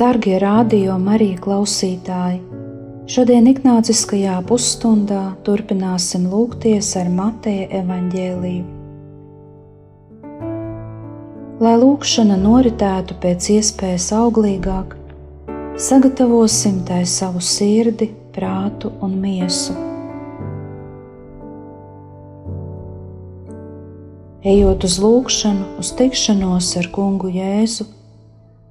Darbie radio Marija klausītāji! Šodien Ignāciskajā pusstundā turpināsim lūgties ar Mateja evaņģēlīju. Lai lūkšana noritētu pēc iespējas auglīgāk, sagatavosim tai savu sirdi, prātu un miesu. Ejot uz lūkšanu, uz tikšanos ar kungu Jēzu,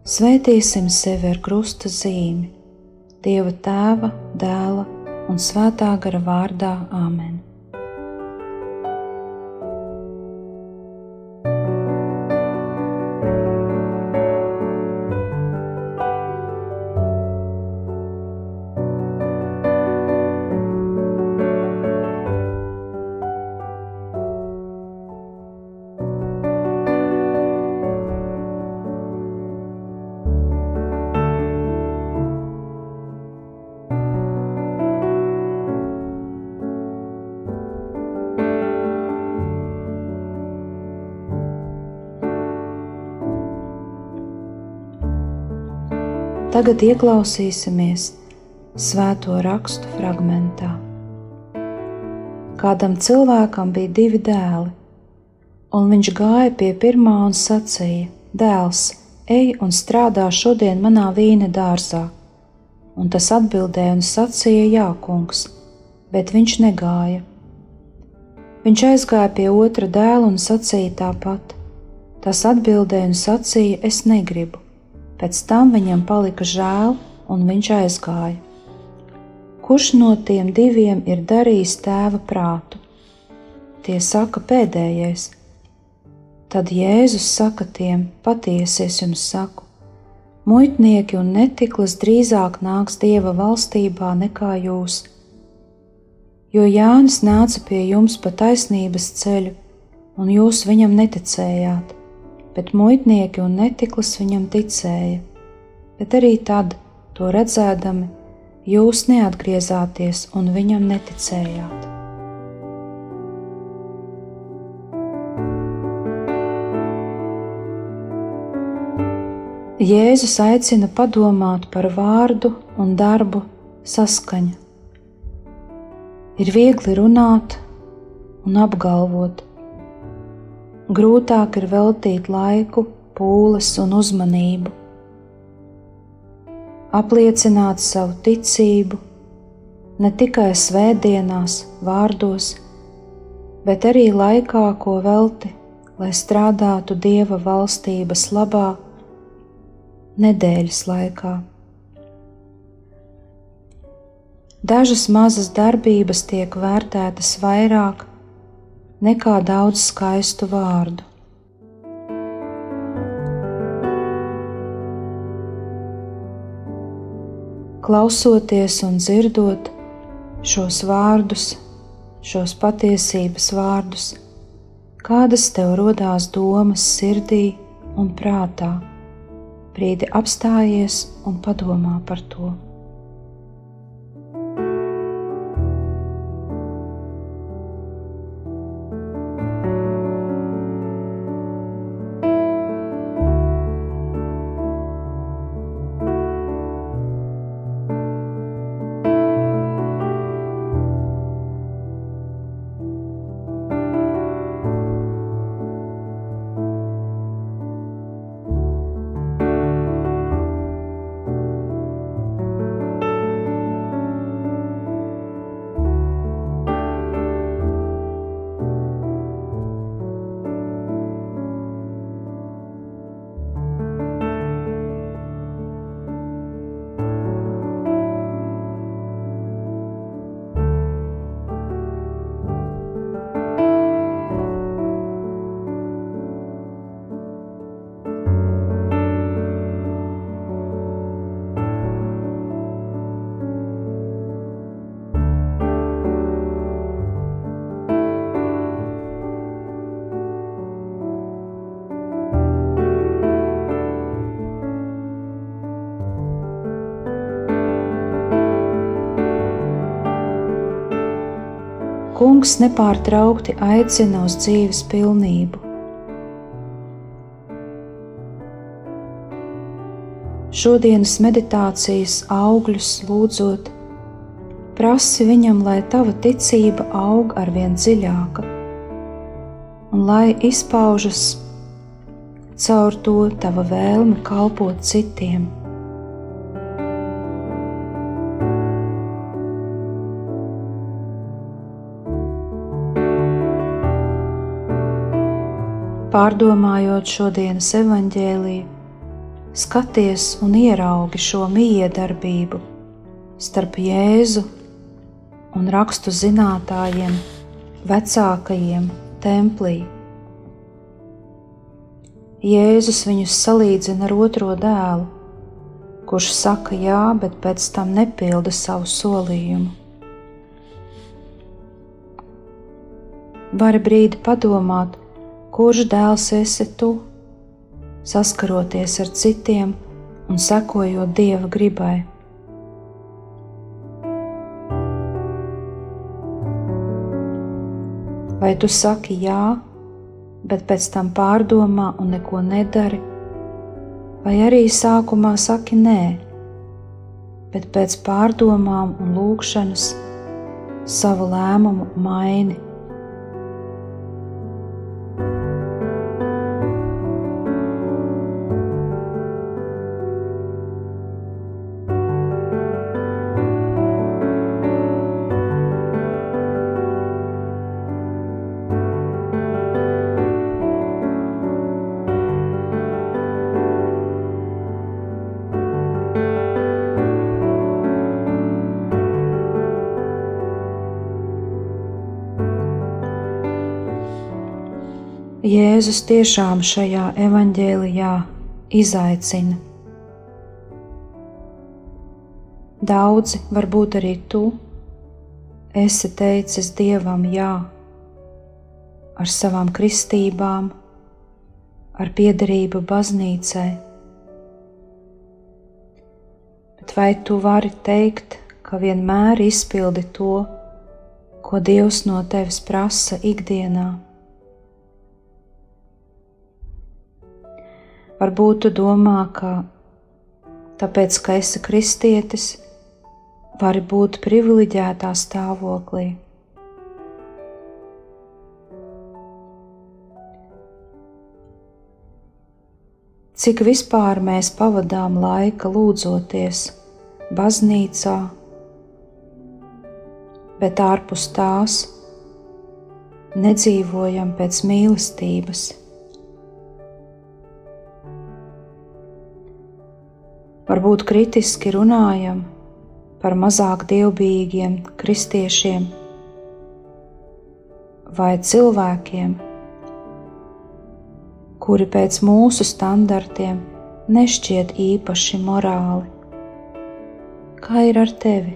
Svētīsim sevi ar krusta zīmi, Dieva tēva, dēla un svētā gara vārdā Āmen. Tagad ieklausīsimies svēto rakstu fragmentā. Kādam cilvēkam bija divi dēli, un viņš gāja pie pirmā un sacīja: Dēls, ej un strādā šodien manā vīna dārzā. Un tas atbildēja un sacīja: Jā, kungs, bet viņš negāja. Viņš aizgāja pie otra dēla un sacīja tāpat. Tas atbildēja un sacīja: Es negribu Pēc tam viņam palika žēl, un viņš aizgāja. Kurš no tiem diviem ir darījis tēva prātu? Tie saka pēdējais. Tad Jēzus saka tiem: Patiesi es jums saku, muitnieki un netiklis drīzāk nāks Dieva valstībā nekā jūs. Jo Jānis nāca pie jums pa taisnības ceļu, un jūs viņam neticējāt bet muitnieki un netiklis viņam ticēja. Bet arī tad, to redzēdami, jūs neatgriezāties un viņam neticējāt. Jēzus aicina padomāt par vārdu un darbu saskaņu. Ir viegli runāt un apgalvot, grūtāk ir veltīt laiku, pūles un uzmanību. Apliecināt savu ticību ne tikai svētdienās, vārdos, bet arī laikā, ko velti, lai strādātu Dieva valstības labā, nedēļas laikā. Dažas mazas darbības tiek vērtētas vairāk nekā daudz skaistu vārdu. Klausoties un dzirdot šos vārdus, šos patiesības vārdus, kādas tev rodās domas sirdī un prātā, brīdi apstājies un padomā par to. Kungs nepārtraukti aicina uz dzīves pilnību. Šodienas meditācijas augļus lūdzot, prasi viņam, lai tava ticība aug ar vien dziļāka, un lai izpaužas caur to tava vēlme kalpot citiem. Pārdomājot šodienas evaņģēliju, skaties un ieraugi šo miedarbību starp Jēzu un rakstu zinātājiem, vecākajiem templī. Jēzus viņus salīdzina ar otro dēlu, kurš saka jā, bet pēc tam nepilda savu solījumu. Vari brīdi padomāt, kurš dēls esi tu, saskaroties ar citiem un sekojot dieva gribai. Vai tu saki jā, bet pēc tam pārdomā un neko nedari, vai arī sākumā saki nē, bet pēc pārdomām un lūkšanas savu lēmumu maini? Jēzus tiešām šajā evaņģēlijā izaicina. Daudzi, varbūt arī tu, esi teicis Dievam jā, ar savām kristībām, ar piederību baznīcai. Bet vai tu vari teikt, ka vienmēr izpildi to, ko Dievs no tevis prasa ikdienā? Varbūt tu domā, ka tāpēc, ka esi kristietis, vari būt privileģētā stāvoklī. Cik vispār mēs pavadām laika lūdzoties baznīcā, bet ārpus tās nedzīvojam pēc mīlestības. Varbūt kritiski runājam par mazāk dievbijīgiem kristiešiem vai cilvēkiem, kuri pēc mūsu standartiem nešķiet īpaši morāli. Kā ir ar tevi?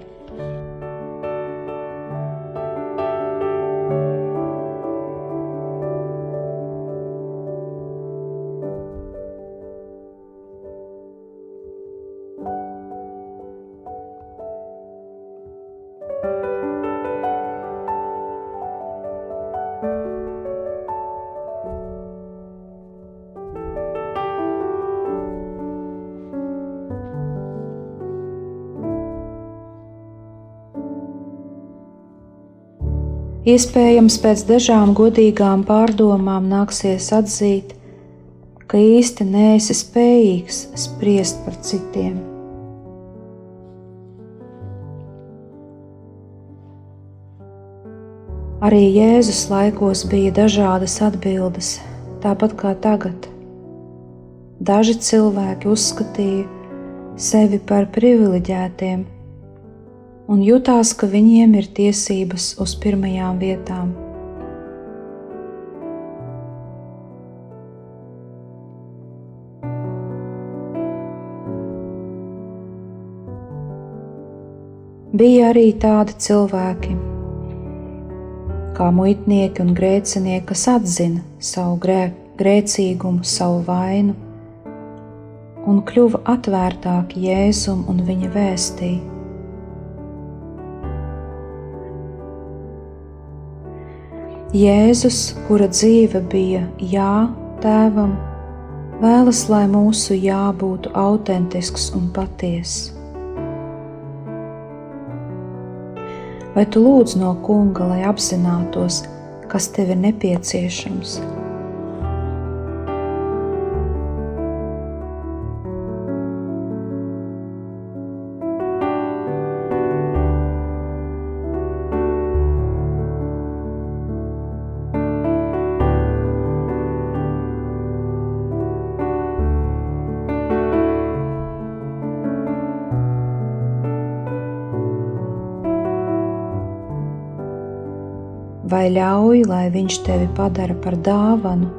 Iespējams, pēc dažām godīgām pārdomām nāksies atzīt, ka īsti neesi spējīgs spriest par citiem. Arī Jēzus laikos bija dažādas atbildes, tāpat kā tagad. Daži cilvēki uzskatīja sevi par privileģētiem, un jutās, ka viņiem ir tiesības uz pirmajām vietām. Bija arī tādi cilvēki, kā muitnieki un grēcinieki, kas atzina savu grē, grēcīgumu, savu vainu un kļuva atvērtāki Jēzum un viņa vēstīja. Jēzus, kura dzīve bija jā tēvam, vēlas, lai mūsu jā būtu autentisks un patiess. Vai tu lūdz no kunga, lai apzinātos, kas tev ir nepieciešams? Vai ļauj, lai viņš tevi padara par dāvanu,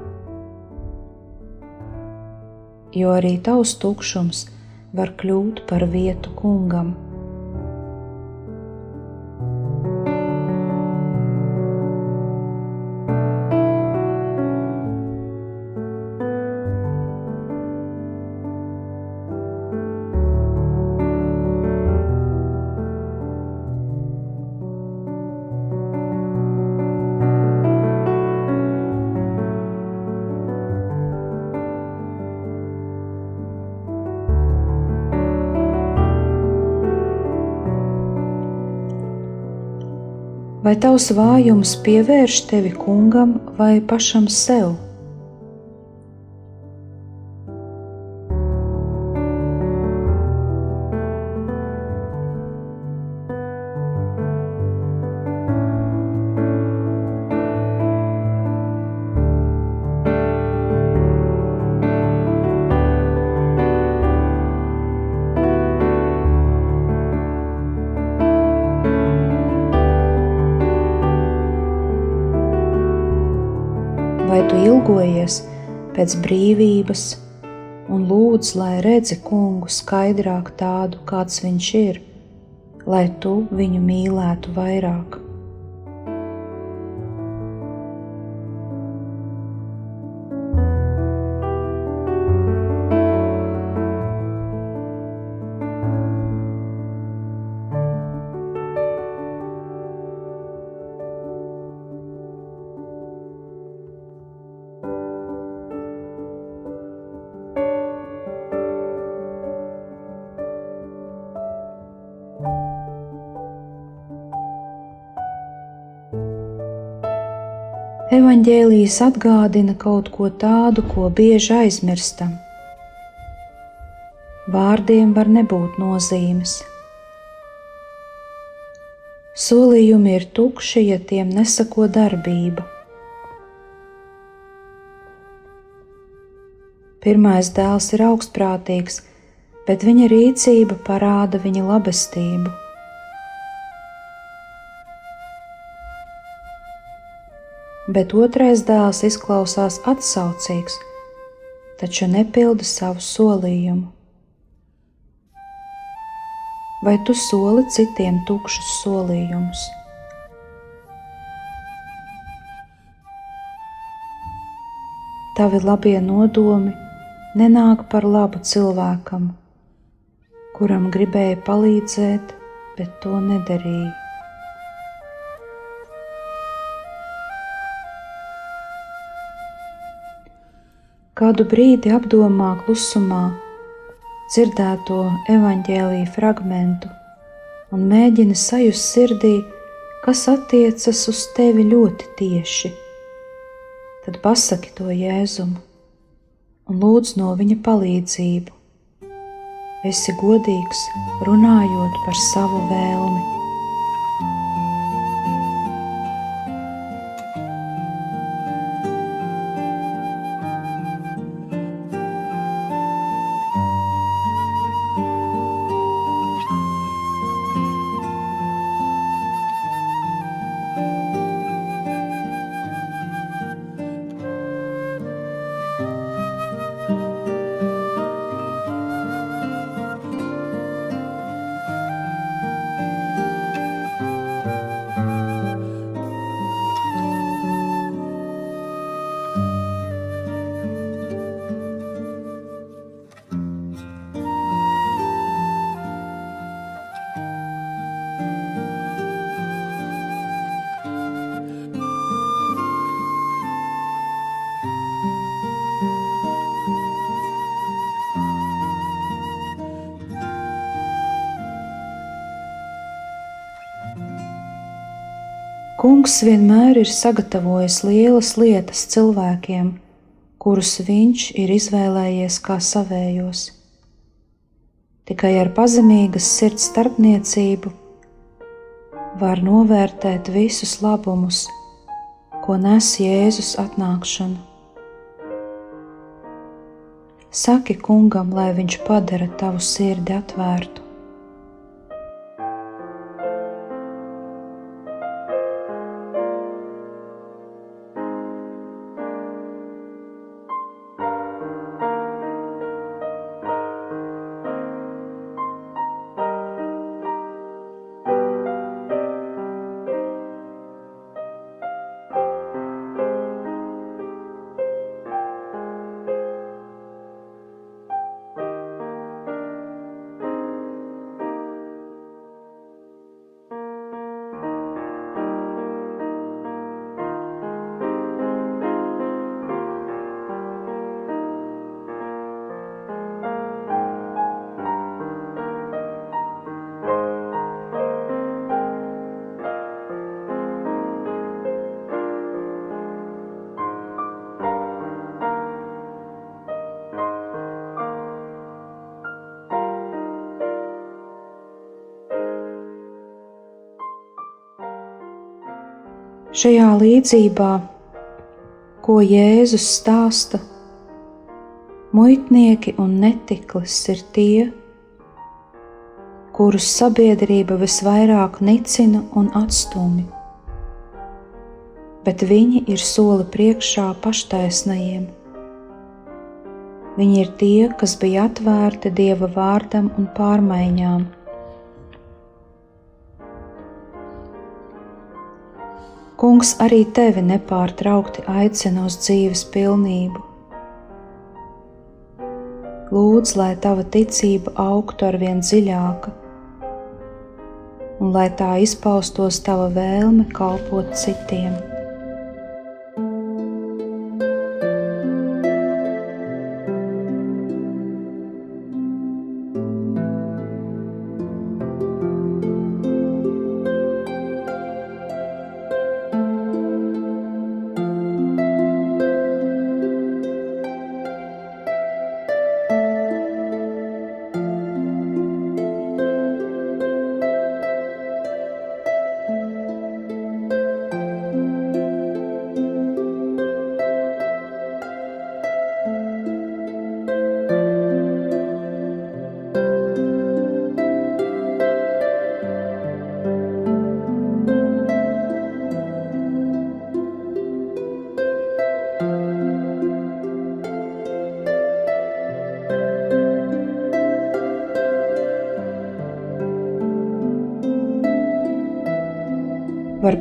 jo arī tavs tukšums var kļūt par vietu kungam. Vai tavs vājums pievērš tevi kungam vai pašam sev? Pēc brīvības un lūdz, lai redzi kungu skaidrāk tādu, kāds viņš ir, lai tu viņu mīlētu vairāk. Evanģēlijas atgādina kaut ko tādu, ko bieži aizmirstam. Vārdiem var nebūt nozīmes. Solījumi ir tukši, ja tiem nesako darbība. Pirmais dēls ir augstprātīgs, bet viņa rīcība parāda viņa labestību. Bet otrais dēls izklausās atsaucīgs, taču nepilda savu solījumu. Vai tu soli citiem tukšus solījumus? Tavi labie nodomi nenāk par labu cilvēkam, kuram gribēja palīdzēt, bet to nedarīja. Kādu brīdi apdomā klusumā dzirdēto evaņģēlīju fragmentu un mēģina sajust sirdī, kas attiecas uz tevi ļoti tieši. Tad pasaki to Jēzumu un lūdz no viņa palīdzību. Esi godīgs, runājot par savu vēlmi. Kungs vienmēr ir sagatavojis lielas lietas cilvēkiem, kurus viņš ir izvēlējies kā savējos. Tikai ar pazemīgas sirds starpniecību var novērtēt visus labumus, ko nes Jēzus atnākšana. Saki kungam, lai viņš padara tavu sirdi atvērtu. Šajā līdzībā, ko Jēzus stāsta, muitnieki un netiklis ir tie, kurus sabiedrība visvairāk nicina un atstumj, bet viņi ir soli priekšā paštaisnajiem. Viņi ir tie, kas bija atvērti Dieva vārdam un pārmaiņām Kungs arī tevi nepārtraukti aicina uz dzīves pilnību. Lūdz, lai tava ticība augtu ar vien dziļāka, un lai tā izpaustos tava vēlme kalpot citiem.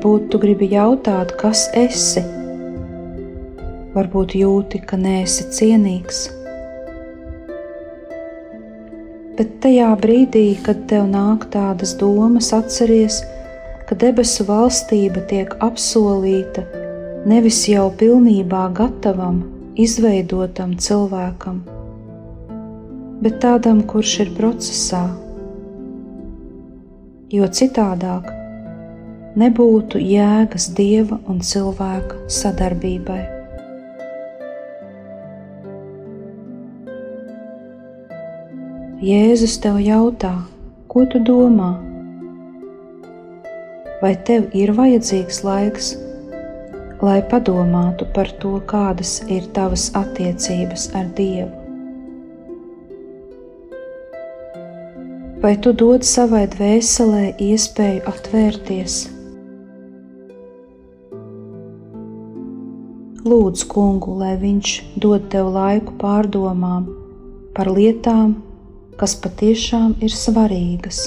Varbūt tu gribi jautāt, kas esi. Varbūt jūti, ka neesi cienīgs. Bet tajā brīdī, kad tev nāk tādas domas, atceries, ka debesu valstība tiek apsolīta nevis jau pilnībā gatavam, izveidotam cilvēkam, bet tādam, kurš ir procesā. Jo citādāk nebūtu jēgas dieva un cilvēka sadarbībai. Jēzus tev jautā, ko tu domā? Vai tev ir vajadzīgs laiks, lai padomātu par to, kādas ir tavas attiecības ar Dievu? Vai tu dod savai dvēselē iespēju atvērties? Lūdzu, kungu, lai viņš dod tev laiku pārdomām par lietām, kas patiešām ir svarīgas.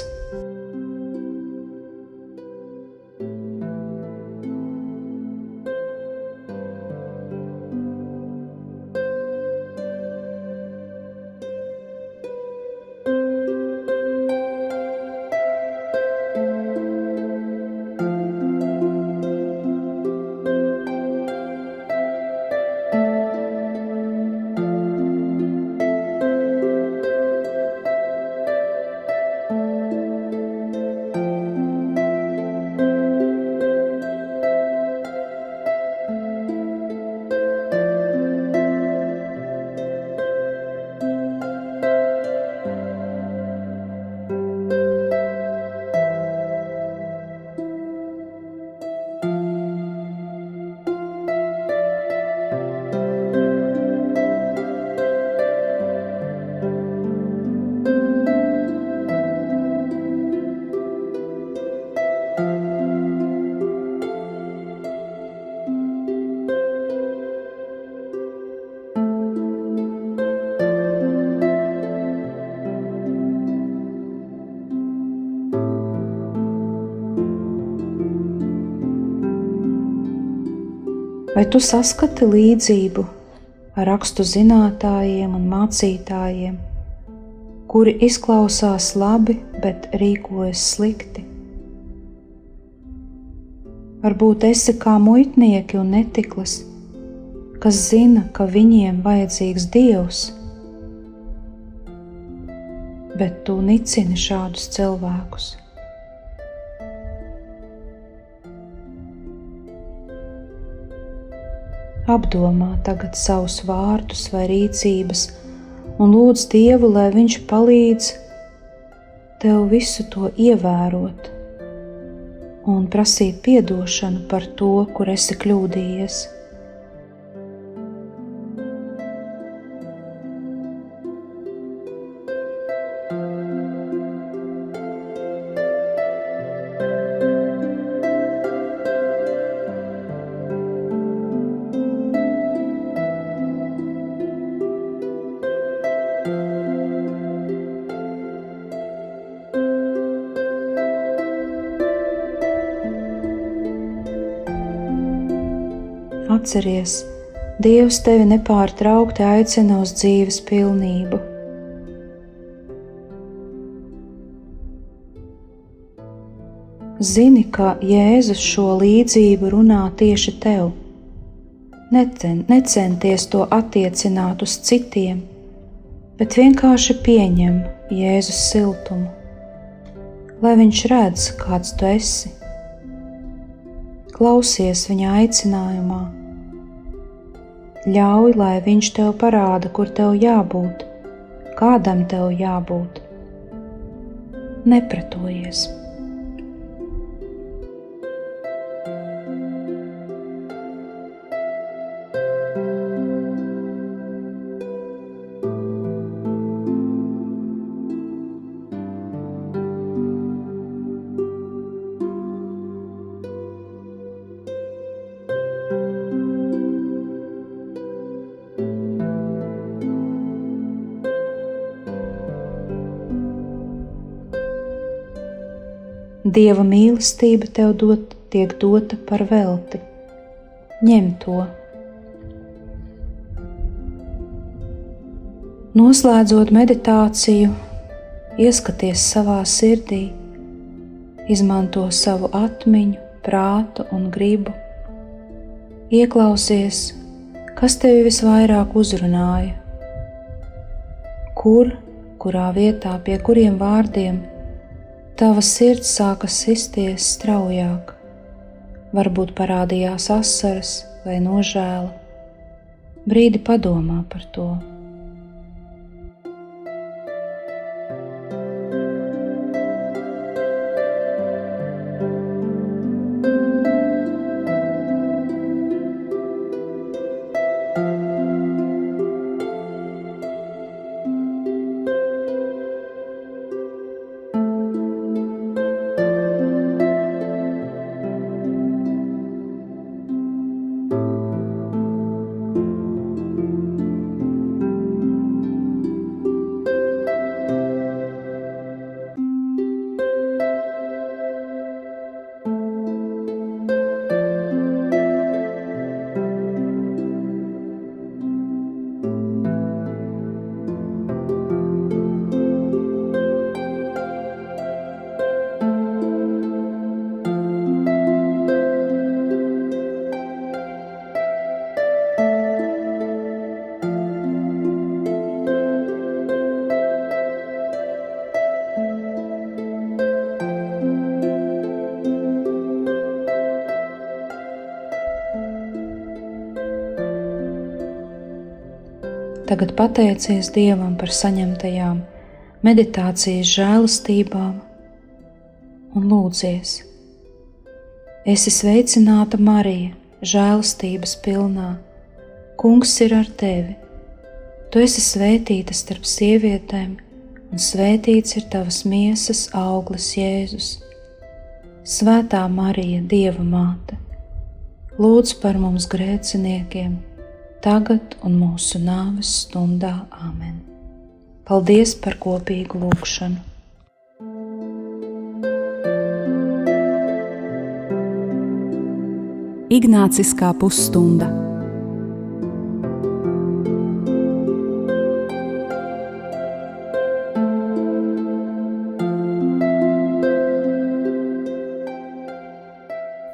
Vai tu saskati līdzību ar rakstu zinātājiem un mācītājiem, kuri izklausās labi, bet rīkojas slikti? Varbūt esi kā muitnieki un netiklis, kas zina, ka viņiem vajadzīgs dievs bet tu nicini šādus cilvēkus. Apdomā tagad savus vārdus vai rīcības, un lūdz Dievu, lai Viņš palīdz tev visu to ievērot un prasīt atdošanu par to, kur esi kļūdījies. Atceries, Dievs tevi nepārtraukti aicina uz dzīves pilnību. Zini, ka Jēzus šo līdzību runā tieši tev. Necen, necenties to attiecināt uz citiem, bet vienkārši pieņem Jēzus siltumu, lai viņš redz, kāds tu esi klausies viņa aicinājumā. Ļauj, lai viņš tev parāda, kur tev jābūt, kādam tev jābūt. Nepratojies! Dieva mīlestība tev dot, tiek dota par velti. Ņem to! Noslēdzot meditāciju, ieskaties savā sirdī, izmanto savu atmiņu, prātu un gribu. Ieklausies, kas tevi visvairāk uzrunāja, kur, kurā vietā, pie kuriem vārdiem Tava sirds sāka sisties straujāk, varbūt parādījās asaras vai nožēla. Brīdi padomā par to. Tagad pateicies Dievam par saņemtajām meditācijas žēlastībām un lūdzies. Esi sveicināta Marija, žēlastības pilnā. Kungs ir ar tevi. Tu esi svētīta starp sievietēm, un svētīts ir tavas miesas auglis Jēzus. Svētā Marija, Dieva māte, lūdz par mums grēciniekiem! tagad un mūsu nāves stundā. Āmen! Paldies par kopīgu lūgšanu! Ignāciskā pusstunda.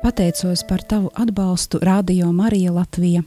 Pateicos par tavu atbalstu Radio Marija Latvija.